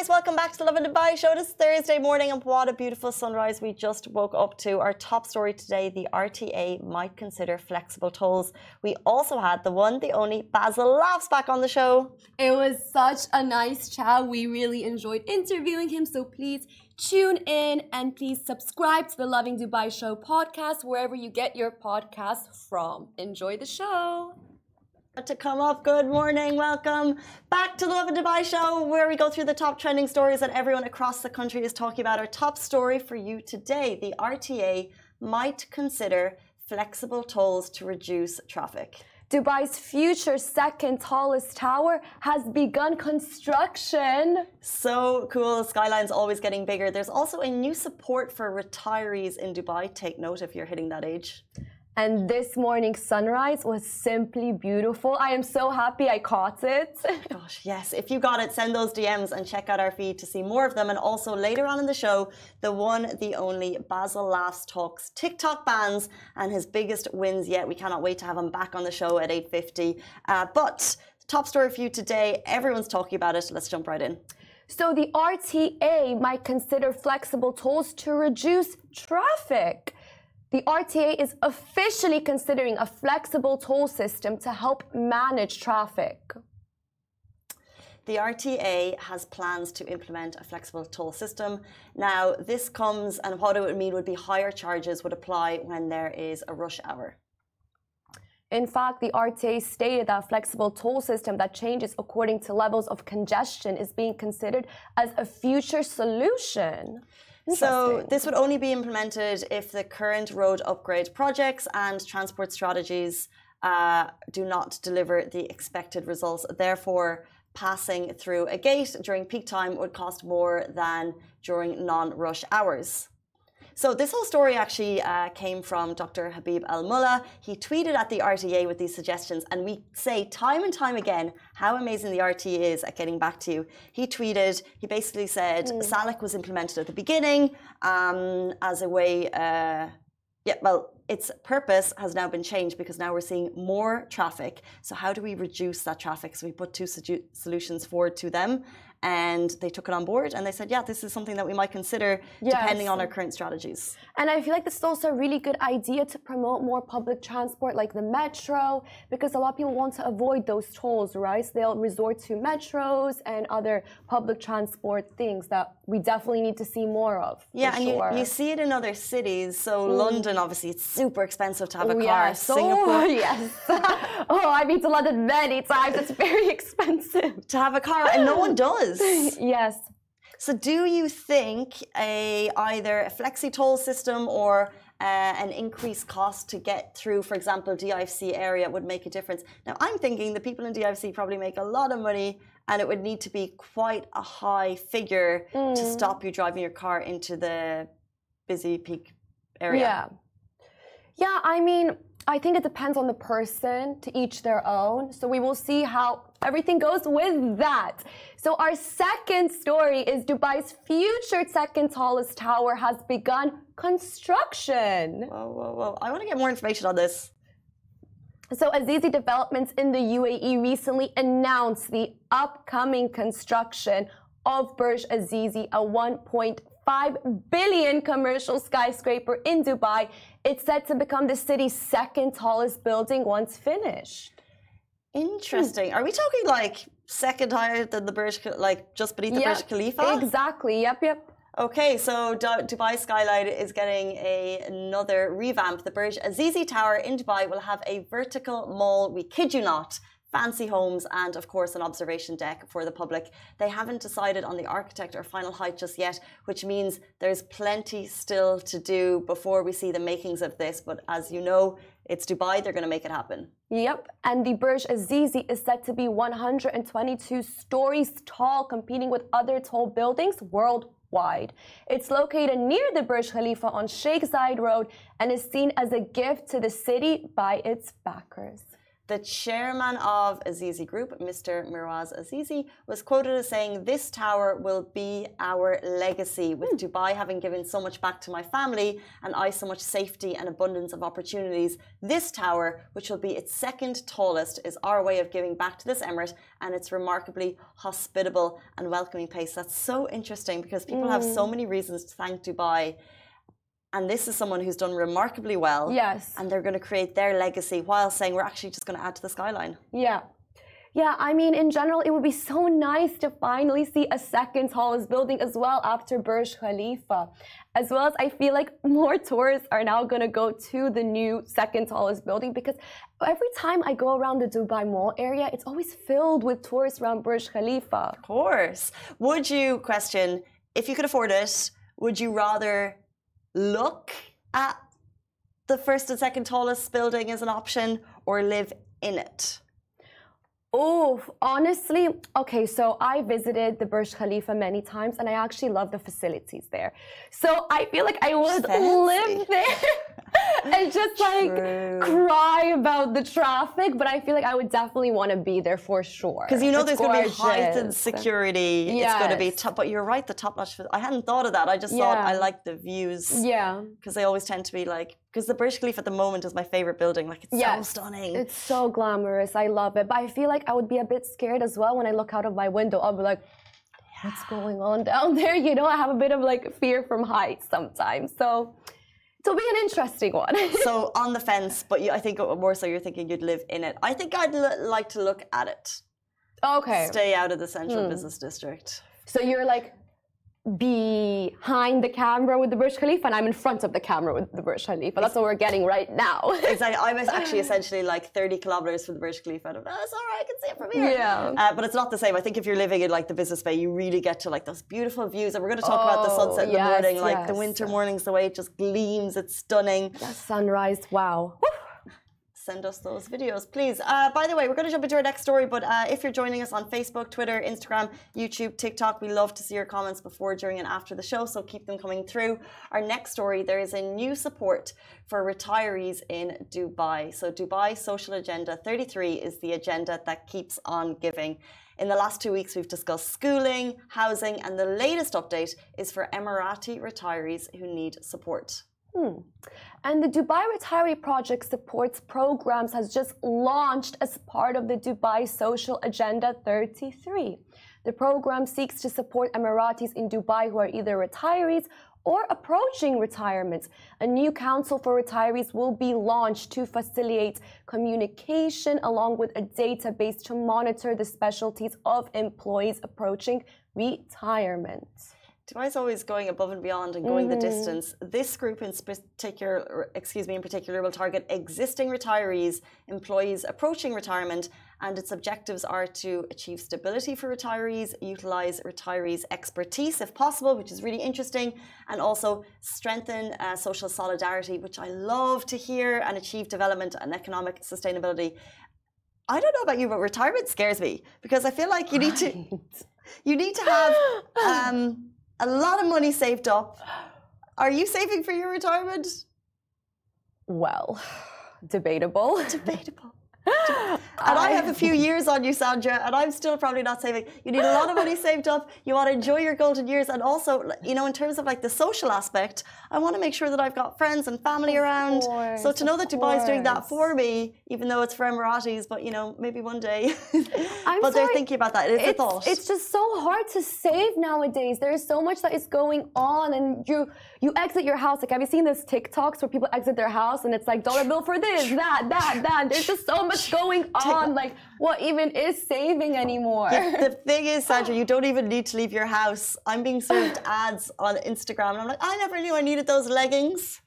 guys, welcome back to the Lovin Dubai show. It's Thursday morning, and what a beautiful sunrise we just woke up to. Our top story today the RTA might consider flexible tolls. We also had the one, the only Basel Laughs back on the show. It was such a nice chat. We really enjoyed interviewing him, so please tune in and please subscribe to the Lovin Dubai Show podcast wherever you get your podcasts from. Enjoy the show to come up. Good morning, welcome back to the Lovin Dubai show, where we go through the top trending stories that everyone across the country is talking about. Our top story for you today the RTA might consider flexible tolls to reduce traffic. Dubai's future second tallest tower has begun construction. So cool. The Skyline's always getting bigger. There's also a new support for retirees in Dubai. Take note if you're hitting that age. And this morning sunrise was simply beautiful. I am so happy I caught it. Gosh, yes. If you got it, send those DMs and check out our feed to see more of them. And also later on in the show, the one, the only Basel Laughs talks TikTok bans and his biggest wins yet. We cannot wait to have him back on the show at 8.50. Uh, but top story for you today, everyone's talking about it. Let's jump right in. So the RTA might consider flexible tolls to reduce traffic. The RTA is officially considering a flexible toll system to help manage traffic. The RTA has plans to implement a flexible toll system. Now, this comes, and what it would mean would be higher charges would apply when there is a rush hour. In fact, the RTA stated that a flexible toll system that changes according to levels of congestion is being considered as a future solution. So this would only be implemented if the current road upgrade projects and transport strategies uh, do not deliver the expected results. Therefore, passing through a gate during peak time would cost more than during non-rush hours. So this whole story actually uh, came from Dr. Habib Al Mulla. He tweeted at the RTA with these suggestions, and we say time and time again how amazing the RTA is at getting back to you. He tweeted, he basically said mm. Salik was implemented at the beginning um, as a way, uh, yeah, well, its purpose has now been changed because now we're seeing more traffic. So how do we reduce that traffic? So we put two solutions forward to them and they took it on board and they said, yeah, this is something that we might consider yes. depending on our current strategies. And I feel like this is also a really good idea to promote more public transport like the metro because a lot of people want to avoid those tolls, right? So they'll resort to metros and other public transport things that we definitely need to see more of. Yeah, and sure. you, you, see it in other cities. So mm. London, obviously, it's super expensive to have a car. Yes. Singapore. Oh, yes. oh, I've been to London many times. It's very expensive. to have a car, and no one does. yes. So, do you think a either a flexi toll system or uh, an increased cost to get through, for example, DIFC area would make a difference? Now, I'm thinking the people in DIFC probably make a lot of money, and it would need to be quite a high figure mm. to stop you driving your car into the busy peak area. Yeah. Yeah, I mean, I think it depends on the person, to each their own. So we will see how everything goes with that. So our second story is Dubai's future second tallest tower has begun construction. Whoa, whoa, whoa. I want to get more information on this. So Azizi Developments in the UAE recently announced the upcoming construction of Burj Azizi, a 1.5 billion commercial skyscraper in Dubai it's set to become the city's second tallest building once finished. Interesting. Are we talking like second higher than the Burj, like just beneath the yep, Burj Khalifa? Exactly. Yep, yep. Okay, so Dubai Skyline is getting a, another revamp. The Burj Azizi Tower in Dubai will have a vertical mall. We kid you not fancy homes, and of course, an observation deck for the public. They haven't decided on the architect or final height just yet, which means there's plenty still to do before we see the makings of this. But as you know, it's Dubai, they're going to make it happen. Yep, and the Burj Azizi is said to be 122 stories tall, competing with other tall buildings worldwide. It's located near the Burj Khalifa on Sheikh Zayed Road and is seen as a gift to the city by its backers. The chairman of Azizi Group, Mr. Mirwais Azizi, was quoted as saying, This tower will be our legacy, with Dubai having given so much back to my family and I so much safety and abundance of opportunities. This tower, which will be its second tallest, is our way of giving back to this emirate and its remarkably hospitable and welcoming place. That's so interesting because people mm. have so many reasons to thank Dubai and this is someone who's done remarkably well. Yes. And they're going to create their legacy while saying we're actually just going to add to the skyline. Yeah. Yeah, I mean, in general, it would be so nice to finally see a second tallest building as well after Burj Khalifa. As well as I feel like more tourists are now going to go to the new second tallest building because every time I go around the Dubai Mall area, it's always filled with tourists around Burj Khalifa. Of course. Would you question if you could afford it, would you rather look at the first and second tallest building as an option or live in it? Oh, honestly, okay, so I visited the Burj Khalifa many times and I actually love the facilities there. So I feel like I would Fancy. live there and just like cry about the traffic, but I feel like I would definitely want to be there for sure. Because you know it's there's going to be a heightened security. Yes. It's going to be top, but you're right, the top notch. I hadn't thought of that. I just yeah. thought I like the views. Yeah. Because they always tend to be like because the Burj Khalifa at the moment is my favorite building. Like it's yes, so stunning. It's so glamorous. I love it. But I feel like I would be a bit scared as well when I look out of my window. I'll be like, what's going on down there? You know, I have a bit of like fear from heights sometimes. So it'll be an interesting one. so on the fence, but you, I think more so you're thinking you'd live in it. I think I'd like to look at it. Okay. Stay out of the central hmm. business district. So you're like behind the camera with the Burj Khalifa and I'm in front of the camera with the Burj Khalifa. That's what we're getting right now. exactly. I'm actually essentially like 30 kilometers from the Burj Khalifa. And I'm, oh, it's all right. I can see it from here. Yeah. Uh, but it's not the same. I think if you're living in like the business bay, you really get to like those beautiful views. And we're going to talk oh, about the sunset in yes, the morning, like yes. the winter mornings, the way it just gleams. It's stunning. The sunrise. Wow. Woo send us those videos, please. Uh, by the way, we're going to jump into our next story, but uh, if you're joining us on Facebook, Twitter, Instagram, YouTube, TikTok, we love to see your comments before, during, and after the show, so keep them coming through. Our next story there is a new support for retirees in Dubai. So, Dubai Social Agenda 33 is the agenda that keeps on giving. In the last two weeks, we've discussed schooling, housing, and the latest update is for Emirati retirees who need support. Hmm. And the Dubai Retiree Project supports programs has just launched as part of the Dubai Social Agenda 33. The program seeks to support Emiratis in Dubai who are either retirees or approaching retirement. A new council for retirees will be launched to facilitate communication along with a database to monitor the specialties of employees approaching retirement. Dubai is always going above and beyond and going mm. the mm-hmm. distance. This group in particular, excuse me, in particular, will target existing retirees, employees approaching retirement, and its objectives are to achieve stability for retirees, utilize retirees' expertise if possible, which is really interesting, and also strengthen uh, social solidarity, which I love to hear, and achieve development and economic sustainability. I don't know about you, but retirement scares me because I feel like you need to you need to have um, a lot of money saved up. Are you saving for your retirement? Well, debatable. Debatable and I have a few years on you, Sandra, and I'm still probably not saving. You need a lot of money saved up. You want to enjoy your golden years, and also, you know, in terms of like the social aspect, I want to make sure that I've got friends and family of around. Course, so to know that Dubai is doing that for me, even though it's for Emiratis, but you know, maybe one day. I'm but sorry, they're thinking about that. It's, it's a thought. It's just so hard to save nowadays. There is so much that is going on, and you you exit your house. Like, have you seen those TikToks where people exit their house and it's like dollar bill for this, that, that, that. There's just so much going on. Like, what even is saving anymore? Yeah, the thing is, Sandra, you don't even need to leave your house. I'm being served ads on Instagram, and I'm like, I never knew I needed those leggings.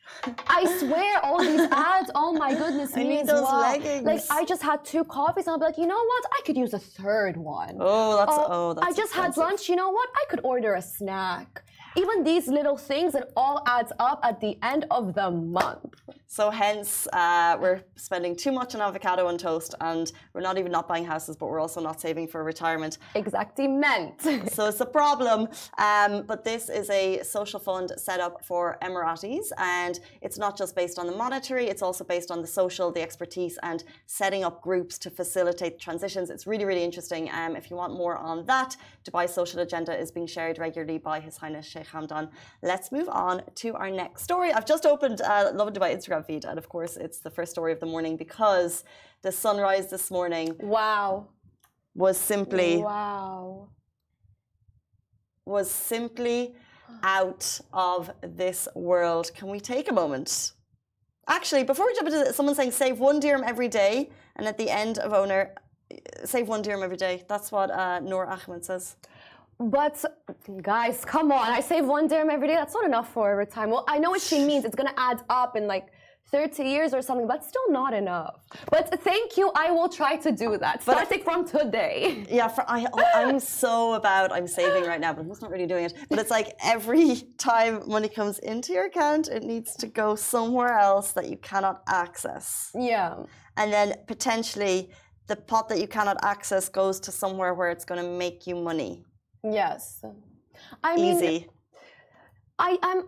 I swear, all these ads. Oh my goodness I me need those well. leggings. Like I just had two coffees, and I'm like, you know what? I could use a third one. Oh, that's oh, oh that's I just expensive. had lunch. You know what? I could order a snack even these little things, it all adds up at the end of the month. So hence, uh, we're spending too much on avocado and toast, and we're not even not buying houses, but we're also not saving for retirement. Exactly meant. so it's a problem. Um, but this is a social fund set up for Emiratis, and it's not just based on the monetary; it's also based on the social, the expertise, and setting up groups to facilitate transitions. It's really, really interesting. Um, if you want more on that, Dubai Social Agenda is being shared regularly by His Highness Sheikh Hamdan. Let's move on to our next story. I've just opened uh, Lovin Dubai Instagram feed. And of course, it's the first story of the morning because the sunrise this morning. Wow. Was simply. Wow. Was simply out of this world. Can we take a moment? Actually, before we jump into it, someone saying save one dirham every day, and at the end of owner, save one dirham every day. That's what uh, Noor Ahmed says. But guys, come on! I save one dirham every day. That's not enough for a retirement. Well, I know what she means. It's gonna add up in like 30 years or something, but still not enough. But thank you, I will try to do that But starting but, from today. Yeah, for, I, I'm so about I'm saving right now, but I'm just not really doing it. But it's like every time money comes into your account, it needs to go somewhere else that you cannot access. Yeah. And then potentially the pot that you cannot access goes to somewhere where it's going to make you money. Yes. I mean, I am.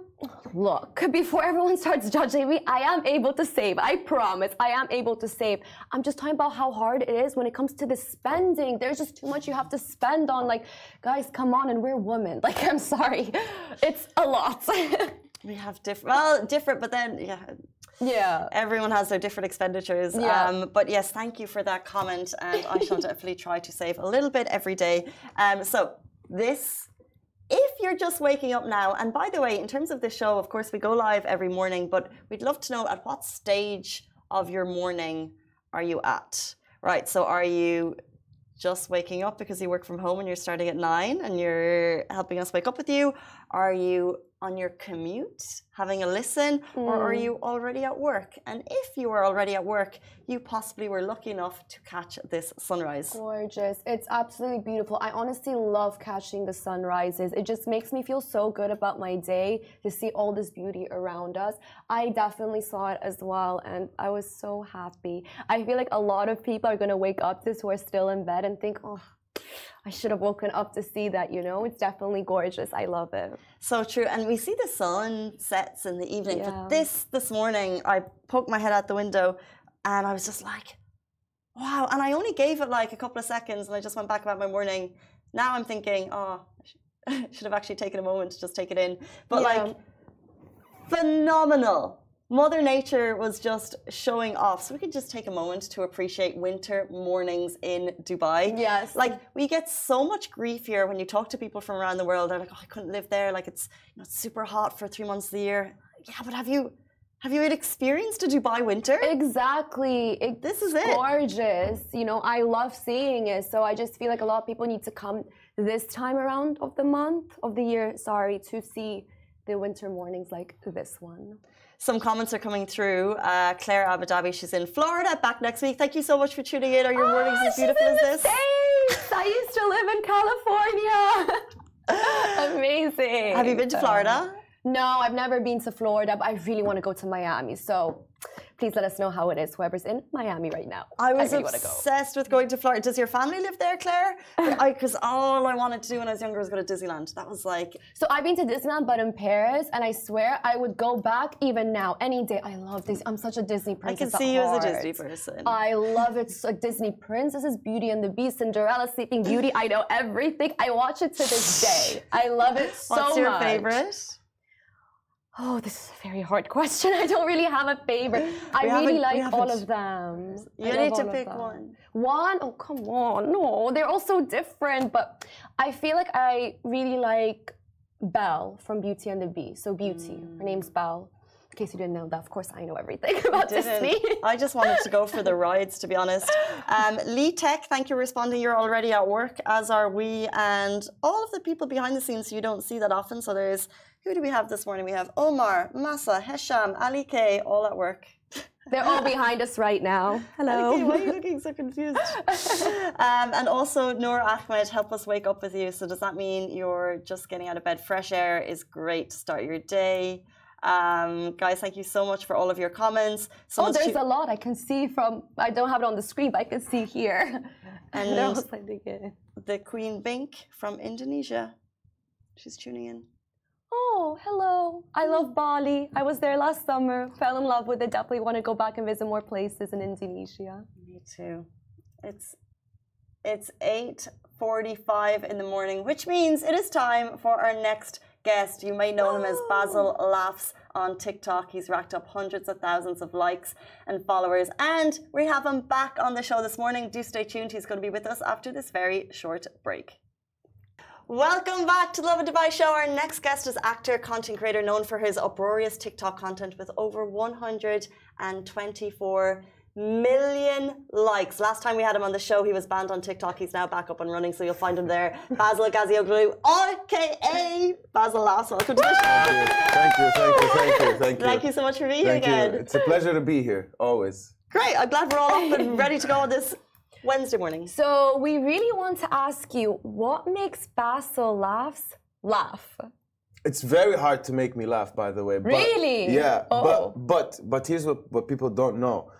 look, before everyone starts judging me, I am able to save. I promise. I am able to save. I'm just talking about how hard it is when it comes to the spending. There's just too much you have to spend on. Like, guys, come on, and we're women. Like, I'm sorry. It's a lot. we have different, well, different, but then, yeah. Yeah. Everyone has their different expenditures. Yeah. Um, but yes, thank you for that comment. And I shall definitely try to save a little bit every day. Um, so, this if you're just waking up now, and by the way, in terms of the show, of course, we go live every morning, but we'd love to know at what stage of your morning are you at? Right. So are you just waking up because you work from home and you're starting at nine and you're helping us wake up with you? Are you on your commute having a listen, mm. or are hmm. you already at work? And if you are already at work, you possibly were lucky enough to catch this sunrise. Gorgeous. It's absolutely beautiful. I honestly love catching the sunrises. It just makes me feel so good about my day to see all this beauty around us. I definitely saw it as well, and I was so happy. I feel like a lot of people are going to wake up this who are still in bed and think, oh, I should have woken up to see that, you know? It's definitely gorgeous. I love it. So true. And we see the sun sets in the evening. Yeah. But this this morning I poked my head out the window and I was just like, wow. And I only gave it like a couple of seconds and I just went back about my morning. Now I'm thinking, oh, I should have actually taken a moment to just take it in. But yeah. like phenomenal Mother Nature was just showing off. So we could just take a moment to appreciate winter mornings in Dubai. Yes. Like we get so much grief here when you talk to people from around the world. They're like, "Oh, I couldn't live there. Like it's you know it's super hot for three months of the year." Yeah, but have you have you experienced a Dubai winter? Exactly. It, this is it. Gorgeous. You know, I love seeing it. So I just feel like a lot of people need to come this time around of the month of the year. Sorry to see the winter mornings like this one. Some comments are coming through. Uh, Claire Abu Dhabi, she's in Florida, back next week. Thank you so much for tuning in. Are your oh, mornings as beautiful as this? States. I used to live in California. Amazing. Have you been to Florida? No, I've never been to Florida, but I really want to go to Miami. So please let us know how it is, whoever's in Miami right now. I was I really obsessed go. with going to Florida. Does your family live there, Claire? Because all I wanted to do when I was younger was go to Disneyland. That was like. So I've been to Disneyland, but in Paris, and I swear I would go back even now, any day. I love Disney. I'm such a Disney princess. I can see you as a Disney person. I love it. So, like Disney princesses, Beauty and the Beast, Cinderella, Sleeping Beauty. I know everything. I watch it to this day. I love it so much. What's your much. favorite? Oh, this is a very hard question. I don't really have a favorite. I really like all of them. You need to pick one. One? Oh, come on. No, they're all so different. But I feel like I really like Belle from Beauty and the Beast. So Beauty. Mm. Her name's Belle. In case you didn't know that, of course I know everything about Disney. I just wanted to go for the rides, to be honest. Um, Lee Tech, thank you for responding. You're already at work, as are we, and all of the people behind the scenes you don't see that often. So there's who do we have this morning? We have Omar, Masa, Hesham, Ali K, all at work. They're all behind us right now. Hello. K, why are you looking so confused? um, and also, Noor Ahmed, help us wake up with you. So, does that mean you're just getting out of bed? Fresh air is great to start your day. Um, guys, thank you so much for all of your comments. oh, there's tu- a lot I can see from. I don't have it on the screen, but I can see here. And- They're all sending it. the Queen Bink from Indonesia. She's tuning in. Oh, hello. I love Bali. I was there last summer. Fell in love with it. Definitely want to go back and visit more places in Indonesia. Me too. It's it's 8:45 in the morning, which means it is time for our next guest. You may know him as Basel Laughs on TikTok. He's racked up hundreds of thousands of likes and followers, and we have him back on the show this morning. Do stay tuned. He's going to be with us after this very short break. Welcome back to the Lovin Dubai show. Our next guest is actor, content creator known for his uproarious TikTok content with over 124 million likes. Last time we had him on the show, he was banned on TikTok. He's now back up and running, so you'll find him there. Basel Gazioglu, aka Basel Laughs. Welcome to the show. Thank you, thank you, thank you, thank you. Thank you so much for being here again. It's a pleasure to be here, always. Great. I'm glad we're all up and ready to go on this Wednesday morning. So we really want to ask you, what makes Basel laughs laugh? It's very hard to make me laugh, by the way. But, Really? Yeah. Oh. But but but here's what, what people don't know.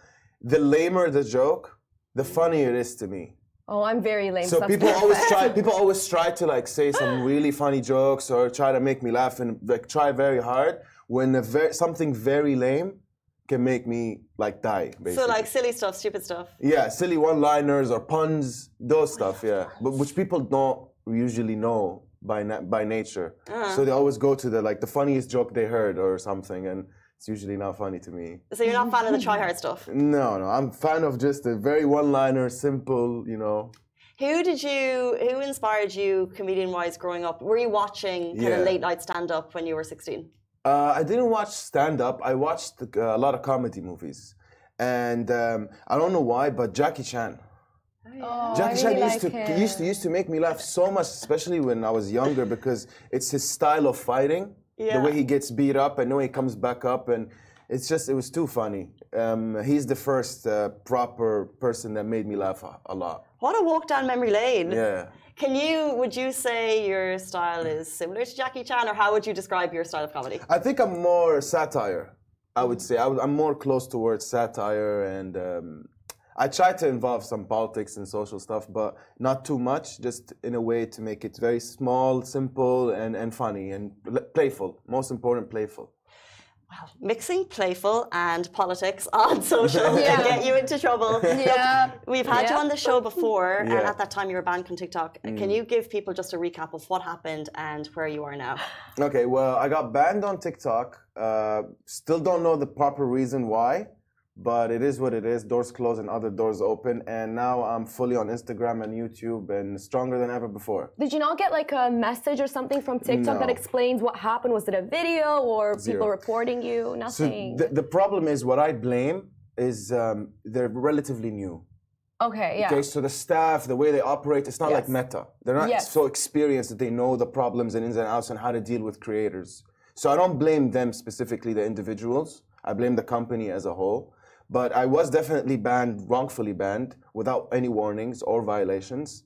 The lamer the joke, the funnier it is to me. Oh, I'm very lame. So people always try people always try to like say some really funny jokes or try to make me laugh and like try very hard when a ver- something very lame can make me like die basically. So, like silly stuff, stupid stuff. Yeah, silly one-liners or puns, those stuff. Yeah, but which people don't usually know by na- by nature. Uh-huh. So they always go to the like the funniest joke they heard or something, and it's usually not funny to me. So, you're not a fan of the try hard stuff. No, no, I'm fan of just a very one-liner, simple. You know. Who did you? Who inspired you, comedian-wise, growing up? Were you watching kind Yeah. of late night stand-up when you were sixteen? Uh, I didn't watch stand-up. I watched uh, a lot of comedy movies, and um, I don't know why, but Jackie Chan. Oh, Jackie Chan really used like to used to used to make me laugh so much, especially when I was younger, because it's his style of fighting, Yeah. the way he gets beat up and the way he comes back up, and it's just it was too funny. Um, he's the first uh, proper person that made me laugh a, a lot. What a walk down memory lane. Yeah. Can you? Would you say your style is similar to Jackie Chan, or how would you describe your style of comedy? I think I'm more satire. I would say I, am more close towards satire, and um, I try to involve some politics and social stuff, but not too much. Just in a way to make it very small, simple, and, and funny and playful. Most important, playful. Wow, mixing playful and politics on social Yeah. can get you into trouble. Yeah. We've had you on the show before, and at that time you were banned from TikTok. Can you give people just a recap of what happened and where you are now? Okay, well, I got banned on TikTok. Uh, still don't know the proper reason why, but it is what it is. Doors closed and other doors open, and now I'm fully on Instagram and YouTube and stronger than ever before. Did you not get like a message or something from TikTok that explains what happened? Was it a video or people reporting you? So Nothing. the, the problem is what I blame is um, they're relatively new. okay, yeah. Okay, so the staff, the way they operate, it's not like Meta. They're not Yes. so experienced that they know the problems and ins and outs and how to deal with creators. So I don't blame them specifically, the individuals. I blame the company as a whole. But I was definitely banned, wrongfully banned, without any warnings or violations.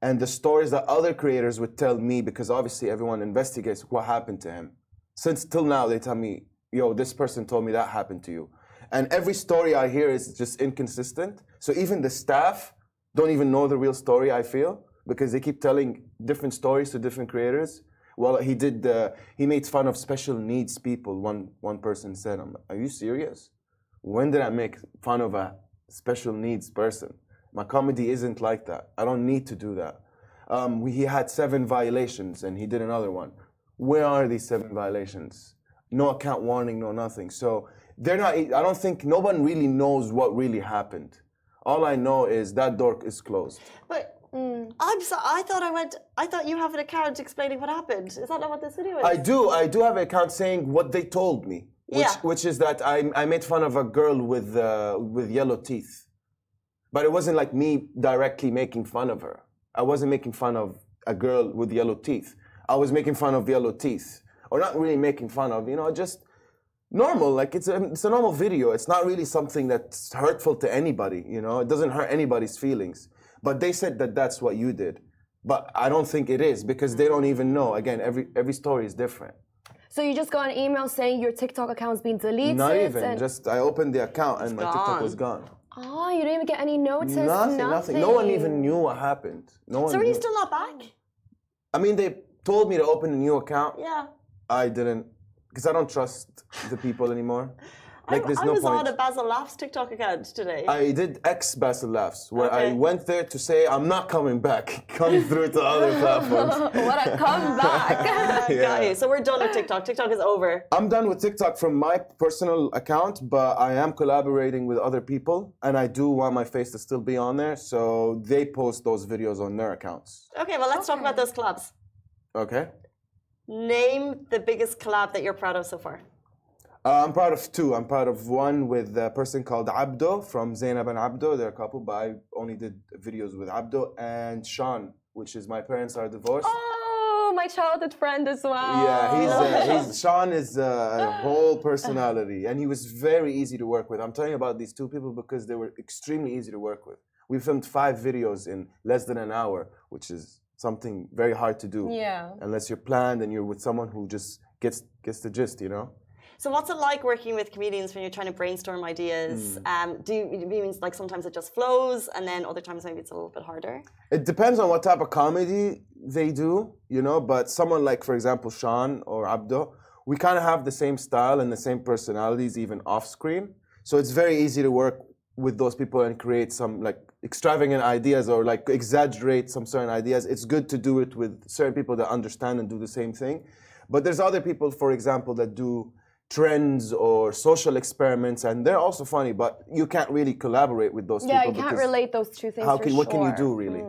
And the stories that other creators would tell me, because obviously everyone investigates what happened to him. Since till now, they tell me, yo, this person told me that happened to you. And every story I hear is just inconsistent. So even the staff don't even know the real story, I feel, because they keep telling different stories to different creators. Well, he did, uh, he made fun of special needs people, one, one person said. Are you serious? When did I make fun of a special needs person? My comedy isn't like that. I don't need to do that. Um, we- he had seven violations and he did another one. Where are these seven violations? No account warning, no nothing. So they're not, I don't think, no one really knows what really happened. All I know is that door is closed. But I'm so, I thought I went. I thought you have an account explaining what happened. Is that not what this video is? I do. I do have an account saying what they told me, which, Yeah. which is that I, I made fun of a girl with uh, with yellow teeth, but it wasn't like me directly making fun of her. I wasn't making fun of a girl with yellow teeth. I was making fun of yellow teeth, or not really making fun of, you know, just normal. Like it's a it's a normal video. It's not really something that's hurtful to anybody. You know, it doesn't hurt anybody's feelings. But they said that that's what you did. But I don't think it is because they don't even know. Again, every every story is different. So you just got an email saying your TikTok account's been deleted. Not even. and- Just I opened the account and my TikTok was gone. Oh, you didn't even get any notice. Nothing, nothing. No one even knew what happened. No one. So are you still not back? I mean, they told me to open a new account. Yeah. I didn't, because I don't trust the people anymore. Like, I, there's I no was point. on a Basel Laughs TikTok account today. I did X Basel Laughs, where I went there to say I'm not coming back. Come through to other platforms. what a comeback. Yeah. got you. So we're done with TikTok. TikTok is over. I'm done with TikTok from my personal account, but I am collaborating with other people, and I do want my face to still be on there. So they post those videos on their accounts. Okay, well, let's talk about those collabs. Okay. Name the biggest collab that you're proud of so far. Uh, I'm part of two. I'm part of one with a person called Abdo from Zainab and Abdo. They're a couple, but I only did videos with Abdo and Sean, which is my parents are divorced. oh, my childhood friend as well. Yeah, he's, uh, he's Sean is uh, a whole personality, and he was very easy to work with. I'm telling you about these two people because they were extremely easy to work with. We filmed five videos in less than an hour, which is something very hard to do. Yeah. Unless you're planned and you're with someone who just gets gets the gist, you know. So, what's it like working with comedians when you're trying to brainstorm ideas? Hmm. Um, do you it means like sometimes it just flows, and then other times maybe it's a little bit harder? It depends on what type of comedy they do, you know. But someone like, for example, Sean or Abdo, we kind of have the same style and the same personalities, even off screen. So it's very easy to work with those people and create some like extravagant ideas or like exaggerate some certain ideas. It's good to do it with certain people that understand and do the same thing. But there's other people, for example, that do trends or social experiments, and they're also funny. But you can't really collaborate with those Yeah, people. Yeah, you can't relate those two things. How for can what can you do really?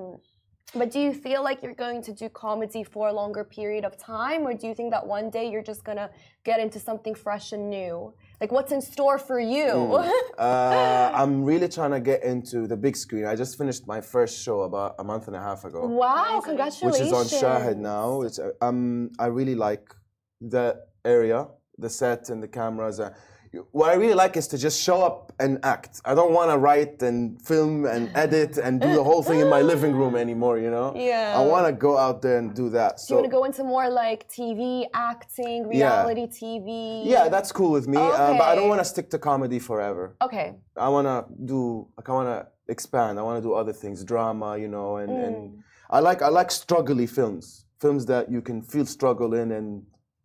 But do you feel like you're going to do comedy for a longer period of time, or do you think that one day you're just gonna get into something fresh and new? Like, what's in store for you? Uh, I'm really trying to get into the big screen. I just finished my first show about a month and a half ago, wow, congratulations! which is on Shahid now. It's uh, um, I really like the area, the set, and the cameras. Uh, what I really like is to just show up and act. I don't want to write and film and edit and do the whole thing in my living room anymore. You know? Yeah. I want to go out there and do that. Do you want to go into more like TV, acting, reality TV? yeah, that's cool with me. Uh, but I don't want to stick to comedy forever. okay. I want to do like I want to expand. I want to do other things, drama, you know, and, and Mm. I like I like struggly films, films that you can feel struggle in, and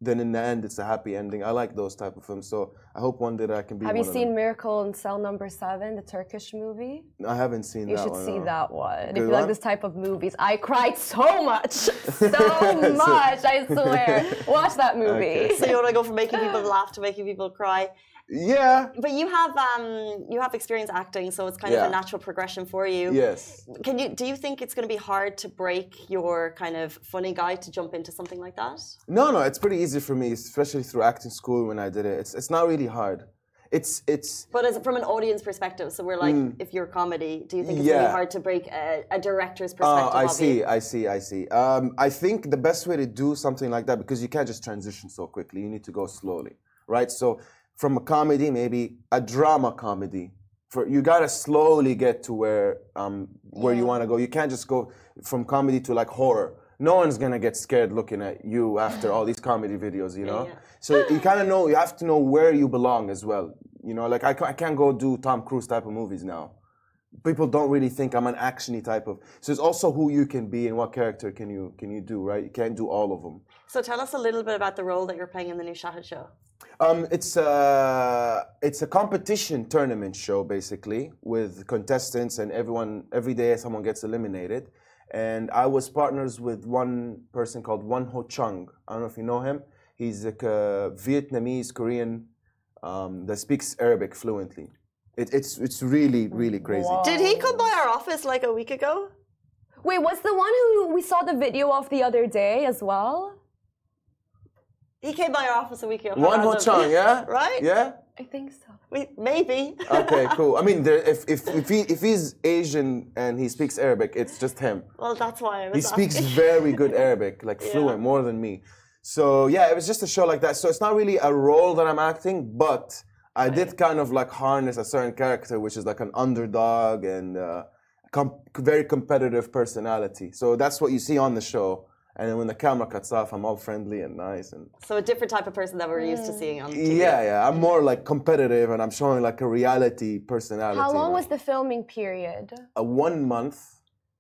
then in the end it's a happy ending. I like those type of films. So I hope one day that I can be. Have one you of seen them. Miracle in Cell Number Seven, the Turkish movie? I haven't seen You that should one. see no. that one. if Good you like this type of movies, I cried so much, so much. I swear. Watch that movie. Okay. So you want to go from making people laugh to making people cry. Yeah. But you have um, you have experience acting, so it's kind of a natural progression for you. Yes. Can you do you think it's going to be hard to break your kind of funny guy to jump into something like that? No, no, it's pretty easy for me, especially through acting school when I did it. It's it's not really hard. It's it's But as from an audience perspective, so we're like, if you're comedy, do you think it's going to Mm. Yeah. be hard to break a, a director's Oh, perspective? I see? I see, I see. Um, I think the best way to do something like that because you can't just transition so quickly. You need to go slowly, right? So from a comedy, maybe a drama comedy. For you gotta slowly get to where um, where you want to go. You can't just go from comedy to like horror. No one's gonna get scared looking at you after all these comedy videos, you know. yeah. So you kind of know you have to know where you belong as well. You know, like I, I can't go do Tom Cruise type of movies now people don't really think I'm an actiony type of. So it's also who you can be and what character can you can you do, right? You can't do all of them. So tell us a little bit about the role that you're playing in the new Shahid show. Um, it's a it's a competition tournament show basically with contestants and everyone. Every day someone gets eliminated, and I was partners with one person called Won Ho Chung. I don't know if you know him. He's a Vietnamese Korean um, that speaks Arabic fluently. It, it's it's really really crazy. Wow. Did he come by our office like a week ago? Wait, was the one who we saw the video of the other day as well? He came by our office a week ago. Won Ho Random. Chung, yeah, Right? yeah. I think so. We, maybe. Okay, cool. I mean, there, if if if he if he's Asian and he speaks Arabic, it's just him. well, that's why I was He speaks very good Arabic, like fluent, more than me. So yeah, it was just a show like that. So it's not really a role that I'm acting, but I did kind of like harness a certain character, which is like an underdog and uh, com- very competitive personality. So that's what you see on the show, and then when the camera cuts off, I'm all friendly and nice and So a different type of person that we're used to seeing on TV. yeah, yeah. I'm more like competitive and I'm showing like a reality personality. How long now. was the filming period? a one month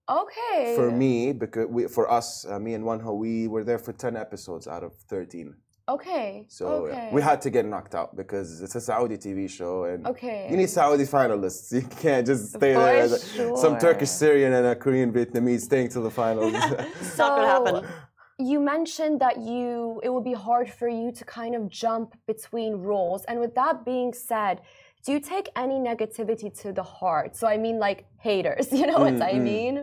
Okay. for me because we, for us, uh, me and Won Ho, we were there for ten episodes out of thirteen. Okay. So yeah, okay. we had to get knocked out because it's a Saudi TV show and Okay. you need Saudi finalists. You can't just stay For there as some. Turkish Syrian and a Korean Vietnamese staying to the finals. It's not going to happen. You mentioned that you it would be hard for you to kind of jump between roles. And with that being said, do you take any negativity to the heart? So I mean like haters, you know what I mean?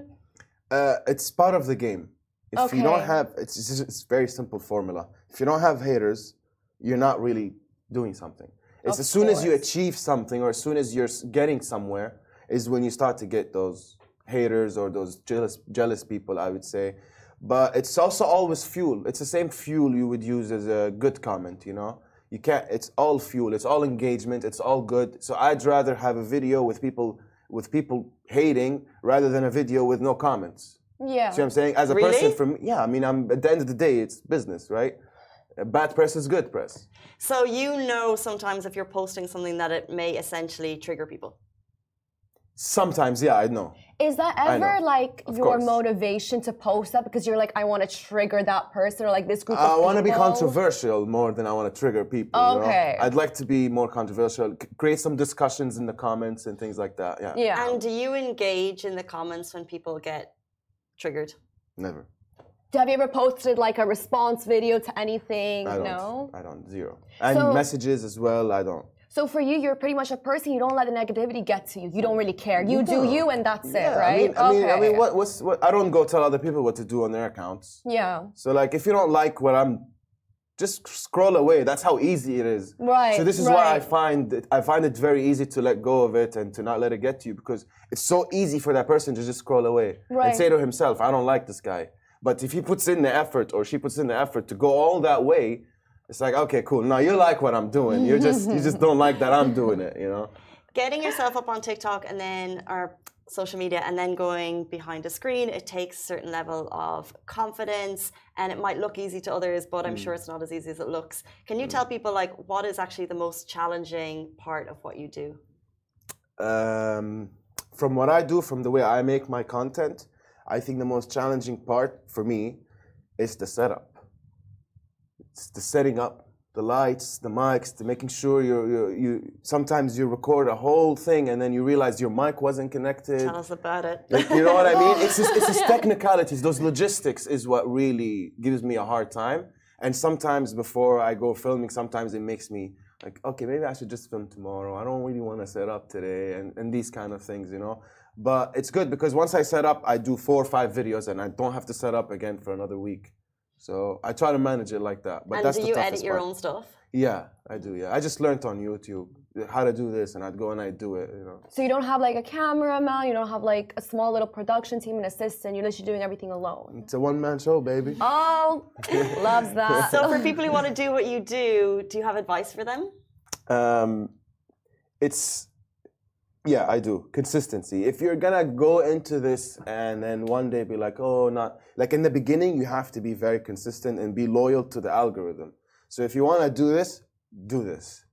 uh, it's part of the game. If you don't have, it's it's, it's very simple formula. If you don't have haters, you're not really doing something. It's Of as soon as you achieve something or as soon as you're getting somewhere is when you start to get those haters or those jealous jealous people. I would say, but it's also always fuel. It's the same fuel you would use as a good comment. You know, you can't. It's all fuel. It's all engagement. It's all good. So I'd rather have a video with people with people hating rather than a video with no comments. Yeah. See what I'm saying? As a Really? person from yeah, I mean I'm at the end of the day it's business, right? Bad press is good press. So you know sometimes if you're posting something that it may essentially trigger people. Sometimes, yeah, I know. Is that ever like Of your course. motivation to post that because you're like, I want to trigger that person or like this group I want to be controversial more than I want to trigger people. you know? Okay. I'd like to be more controversial, create some discussions in the comments and things like that. Yeah. Yeah. And do you engage in the comments when people get triggered? Never. Have you ever posted like a response video to anything? I don't. No. I don't. Zero. And So- messages as well. I don't. So for you, you're pretty much a person. You don't let the negativity get to you. You don't really care. You do you, and that's it, right? I mean, I mean, I mean, what, what's what? I don't go tell other people what to do on their accounts. Yeah. So like, if you don't like what I'm, just scroll away. That's how easy it is. Right, So this is why I find it, I find it very easy to let go of it and to not let it get to you because it's so easy for that person to just scroll away Right. and say to himself, "I don't like this guy." But if he puts in the effort or she puts in the effort to go all that way, it's like, okay, cool. Now you like what I'm doing. You just you just don't like that I'm doing it. You know. Getting yourself up on TikTok and then or social media and then going behind a screen, it takes a certain level of confidence and it might look easy to others, but I'm sure it's not as easy as it looks. Can you tell people like what is actually the most challenging part of what you do? um, from what I do, from the way I make my content, I think the most challenging part for me is the setup. It's the setting up, the lights, the mics, the making sure you're, you're, you. Sometimes you record a whole thing and then you realize your mic wasn't connected. Tell us about it. Like, you know what I mean? It's just, it's just technicalities. Those logistics is what really gives me a hard time. And sometimes before I go filming, sometimes it makes me like, okay, maybe I should just film tomorrow. I don't really want to set up today, and, and these kind of things, you know. But it's good because once I set up, I do four or five videos, and I don't have to set up again for another week. So I try to manage it like that. But and that's do the you toughest edit your part. own stuff? Yeah, I do. Yeah, I just learned on YouTube how to do this, and I'd go and I'd do it. You know. So you don't have like a cameraman. You don't have like a small little production team, an assistant. You're literally doing everything alone. It's a one man show, baby. Oh, loves that. So for people who want to do what you do, do you have advice for them? um, it's yeah i do. Consistency. If you're gonna go into this and then one day be like oh not like in the beginning you have to be very consistent and be loyal to the algorithm. So if you want to do this do this.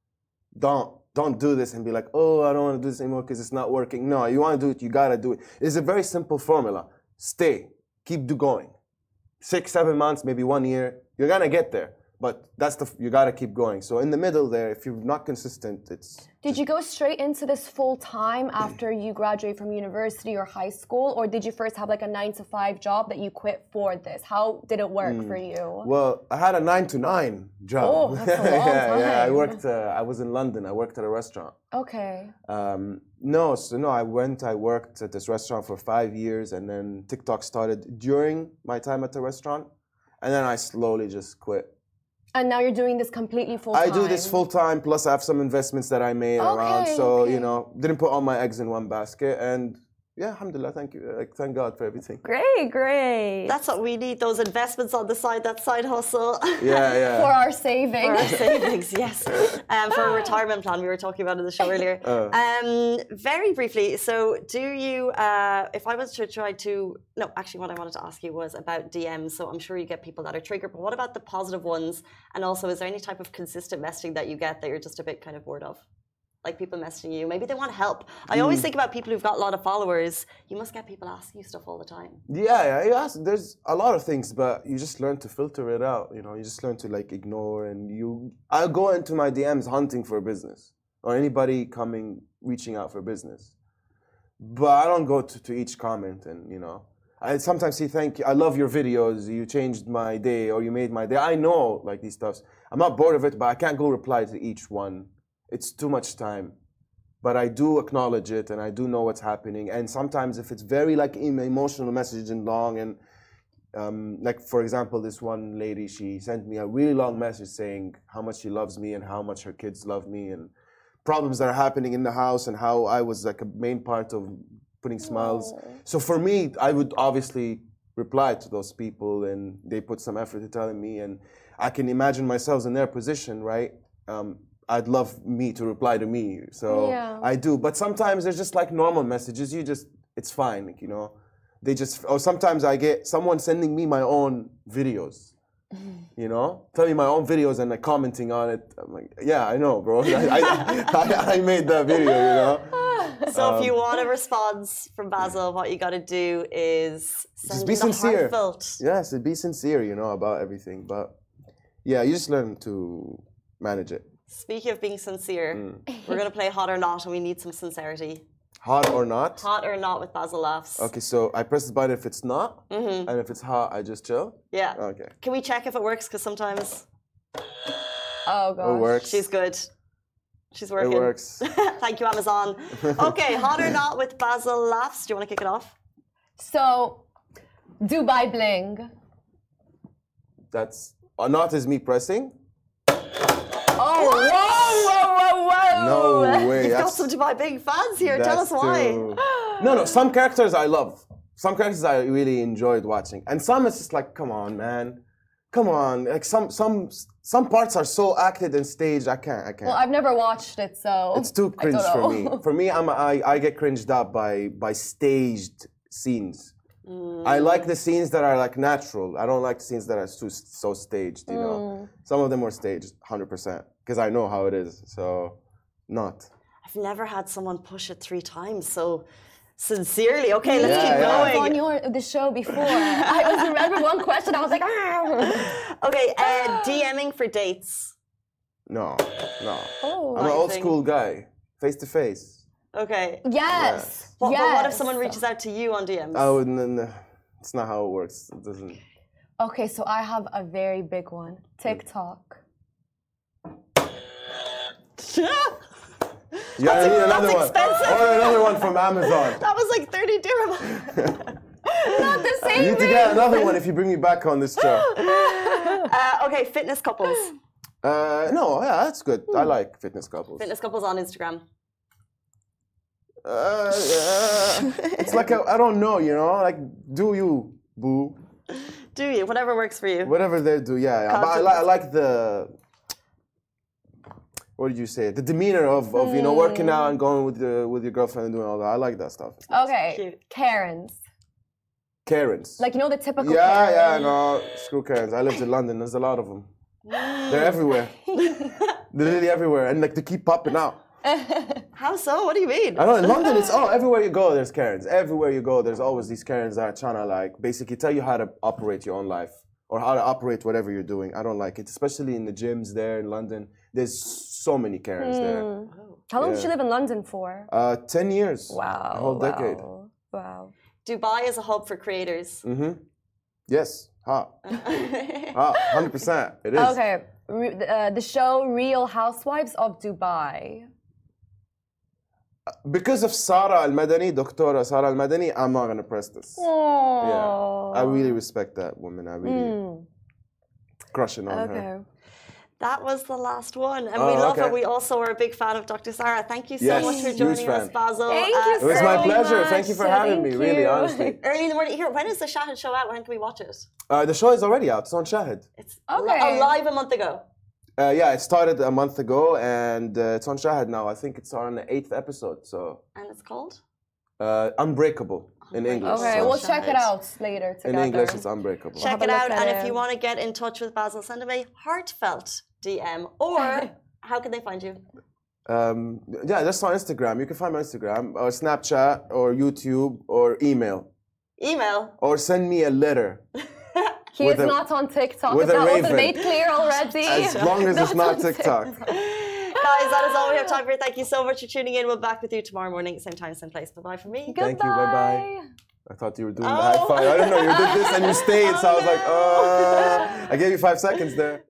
Don't don't do this and be like oh i don't want to do this anymore because it's not working. No you want to do it you gotta do it. It's a very simple formula. Stay. Keep do going. Six seven months maybe one year you're gonna get there but that's the you gotta keep going so in the middle there if you're not consistent it's Did you go straight into this full time after you graduate from university or high school, or did you first have like a nine to five job that you quit for this? How did it work for you? Well, I had a nine to nine job. Oh, that's a long yeah, yeah. I worked. Uh, I was in London. I worked at a restaurant. Okay. Um, no, so no, I went. I worked at this restaurant for five years, and then TikTok started during my time at the restaurant, and then I slowly just quit. And now you're doing this completely full time. I do this full time. Plus, I have some investments that I made around. Okay, So okay. you know, didn't put all my eggs in one basket, and yeah, alhamdulillah, thank you. Like, thank God for everything. Great, great. That's what we need. Those investments on the side, that side hustle. Yeah, yeah. for our savings. For savings. our savings, yes. Um, for a retirement plan, we were talking about in the show earlier. Uh. Um, very briefly, so do you, uh, if I was to try to, no, actually, what I wanted to ask you was about DMs. So I'm sure you get people that are triggered, but what about the positive ones? And also, is there any type of consistent messaging that you get that you're just a bit kind of bored of? Like people messaging you, maybe they want help. I always Hmm. think about people who've got a lot of followers. You must get people asking you stuff all the time. Yeah, yeah. There's a lot of things, but you just learn to filter it out. You know, you just learn to like ignore, and you. I go into my DMs hunting for business or anybody coming reaching out for business, but I don't go to, to each comment and you know. I sometimes say thank you. I love your videos. You changed my day, or you made my day. I know like these stuffs. I'm not bored of it, but I can't go reply to each one. It's too much time but I do acknowledge it and I do know what's happening. And sometimes if it's very like emotional message and long and um, like for example, this one lady she sent me a really long message saying how much she loves me and how much her kids love me and problems that are happening in the house and how I was like a main part of putting smiles. So for me, I would obviously reply to those people and they put some effort to telling me and I can imagine myself in their position, right? Um, I'd love me to reply to me, so Yeah. I do. But sometimes there's just like normal messages. You just, it's fine, like, you know. They just, or sometimes I get someone sending me my own videos, you know, tell me my own videos and like commenting on it. I'm like, yeah, I know, bro. I, I, I, I made that video, you know. So Um, if you want a response from Basel, what you got to do is send be in the sincere. heartfelt. Yes, be sincere, you know, about everything. But yeah, you just learn to manage it. Speaking of being sincere, Mm. we're going to play hot or not, and we need some sincerity. Hot or not? Hot or not with Basel Laughs. Okay, so I press the button if it's not, Mm-hmm. and if it's hot, I just chill. Yeah. Okay, Can we check if it works? Because sometimes Oh gosh. it works. she's good. She's working. It works. Thank you, Amazon. Okay, hot or not with Basel Laughs. Do you want to kick it off? So, Dubai bling. That's uh, not is me pressing. Oh, whoa, whoa, whoa, whoa. No way. You've got some Dubai big fans here. Tell us why. too- No, no. Some characters I love. Some characters I really enjoyed watching, and some it's just like, come on, man, come on. Like some some some parts are so acted and staged. I can't. I can't. Well, I've never watched it, so It's too cringe for me. For me, I'm I, I get cringed up by by staged scenes. Mm. I like the scenes that are like natural. I don't like scenes that are too so staged. You know, mm. some of them were staged, hundred percent, because I know how it is. So, not. I've never had someone push it three times so sincerely. Okay, let's Yeah, keep yeah. I was going. on your the show before. I was remember one question. I was like, ah. Okay, uh, DMing for dates. No, no. Oh. I'm an old Amazing. school guy, face to face. Okay. Yes. What, yes. but what if someone reaches out to you on DMs? Oh, wouldn't. n- It's not how it works. It doesn't. Okay, so I have a very big one. TikTok. Yeah, I need another that's one. expensive. Or another one from Amazon. that was like 30 dirham. Not the You same need to thing. get another one if you bring me back on this show. uh, okay, fitness couples. Uh, no, yeah, that's good. I like fitness couples. Fitness couples on Instagram. Uh, yeah. it's like I I don't know, you know. Like, do you, boo? Do you? Whatever works for you. Whatever they do, yeah. yeah. But I, li- I like the. What did you say? The demeanor of, of you know working out and hmm. going with the with your girlfriend and doing all that. I like that stuff. Okay, Cute. Karens. Karens. Like you know the typical. yeah, Karen. yeah, no, screw Karens. I lived in London. There's a lot of them. They're everywhere. They're really everywhere, and like they keep popping out. How so? What do you mean? I know in London, it's all everywhere you go. There's Karens. Everywhere you go, there's always these Karens that are trying to like basically tell you how to operate your own life or how to operate whatever you're doing. I don't like it, especially in the gyms there in London. There's so many Karens there. How long did Yeah. you live in London for? Uh, ten years. Wow. a whole decade. Wow. wow. Dubai is a hub for creators. Mm-hmm. Yes, hot, hot, hundred percent. It is. Okay, Re- uh, the show Real Housewives of Dubai. Because of Sarah Al Madani, Doctora Sarah Al Madani, I'm not gonna press this. Oh. I really respect that woman. I really crushing on her. Okay. That was the last one, and Oh, we love okay. it. We also are a big fan of Dr. Sarah. Thank you so Yes, much for joining us, fan. Basel. Thank Uh, you It was my pleasure. much. Thank you for having Thank me. Really, honestly. Early in the morning. Here, when is the Shahid show out? When can we watch it? Uh, the show is already out. It's on Shahid. It's Okay. li- live a month ago. Uh, yeah, it started a month ago, and uh, it's on Shahid now. I think it's on the eighth episode. So And it's called? uh, Unbreakable in English. Okay, so we'll check it out later in. English, it's Unbreakable. Check have a it out. And it. if you want to get in touch with Basel, send him a heartfelt DM. Or how can they find you? Um, yeah, just on Instagram. You can find me on Instagram, or Snapchat, or YouTube, or email, Email. or send me a letter. He is a- not on TikTok. with If a that wasn't raven. made clear already. As long as it's not TikTok. Guys, that is all we have time for. Thank you so much for tuning in. We'll be back with you tomorrow morning, same time, same place. Bye bye from me. Thank you, bye-bye. I thought you were doing the Oh. high five. I don't know. You did this and you stayed, so I was like, Oh, uh, I gave you five seconds there.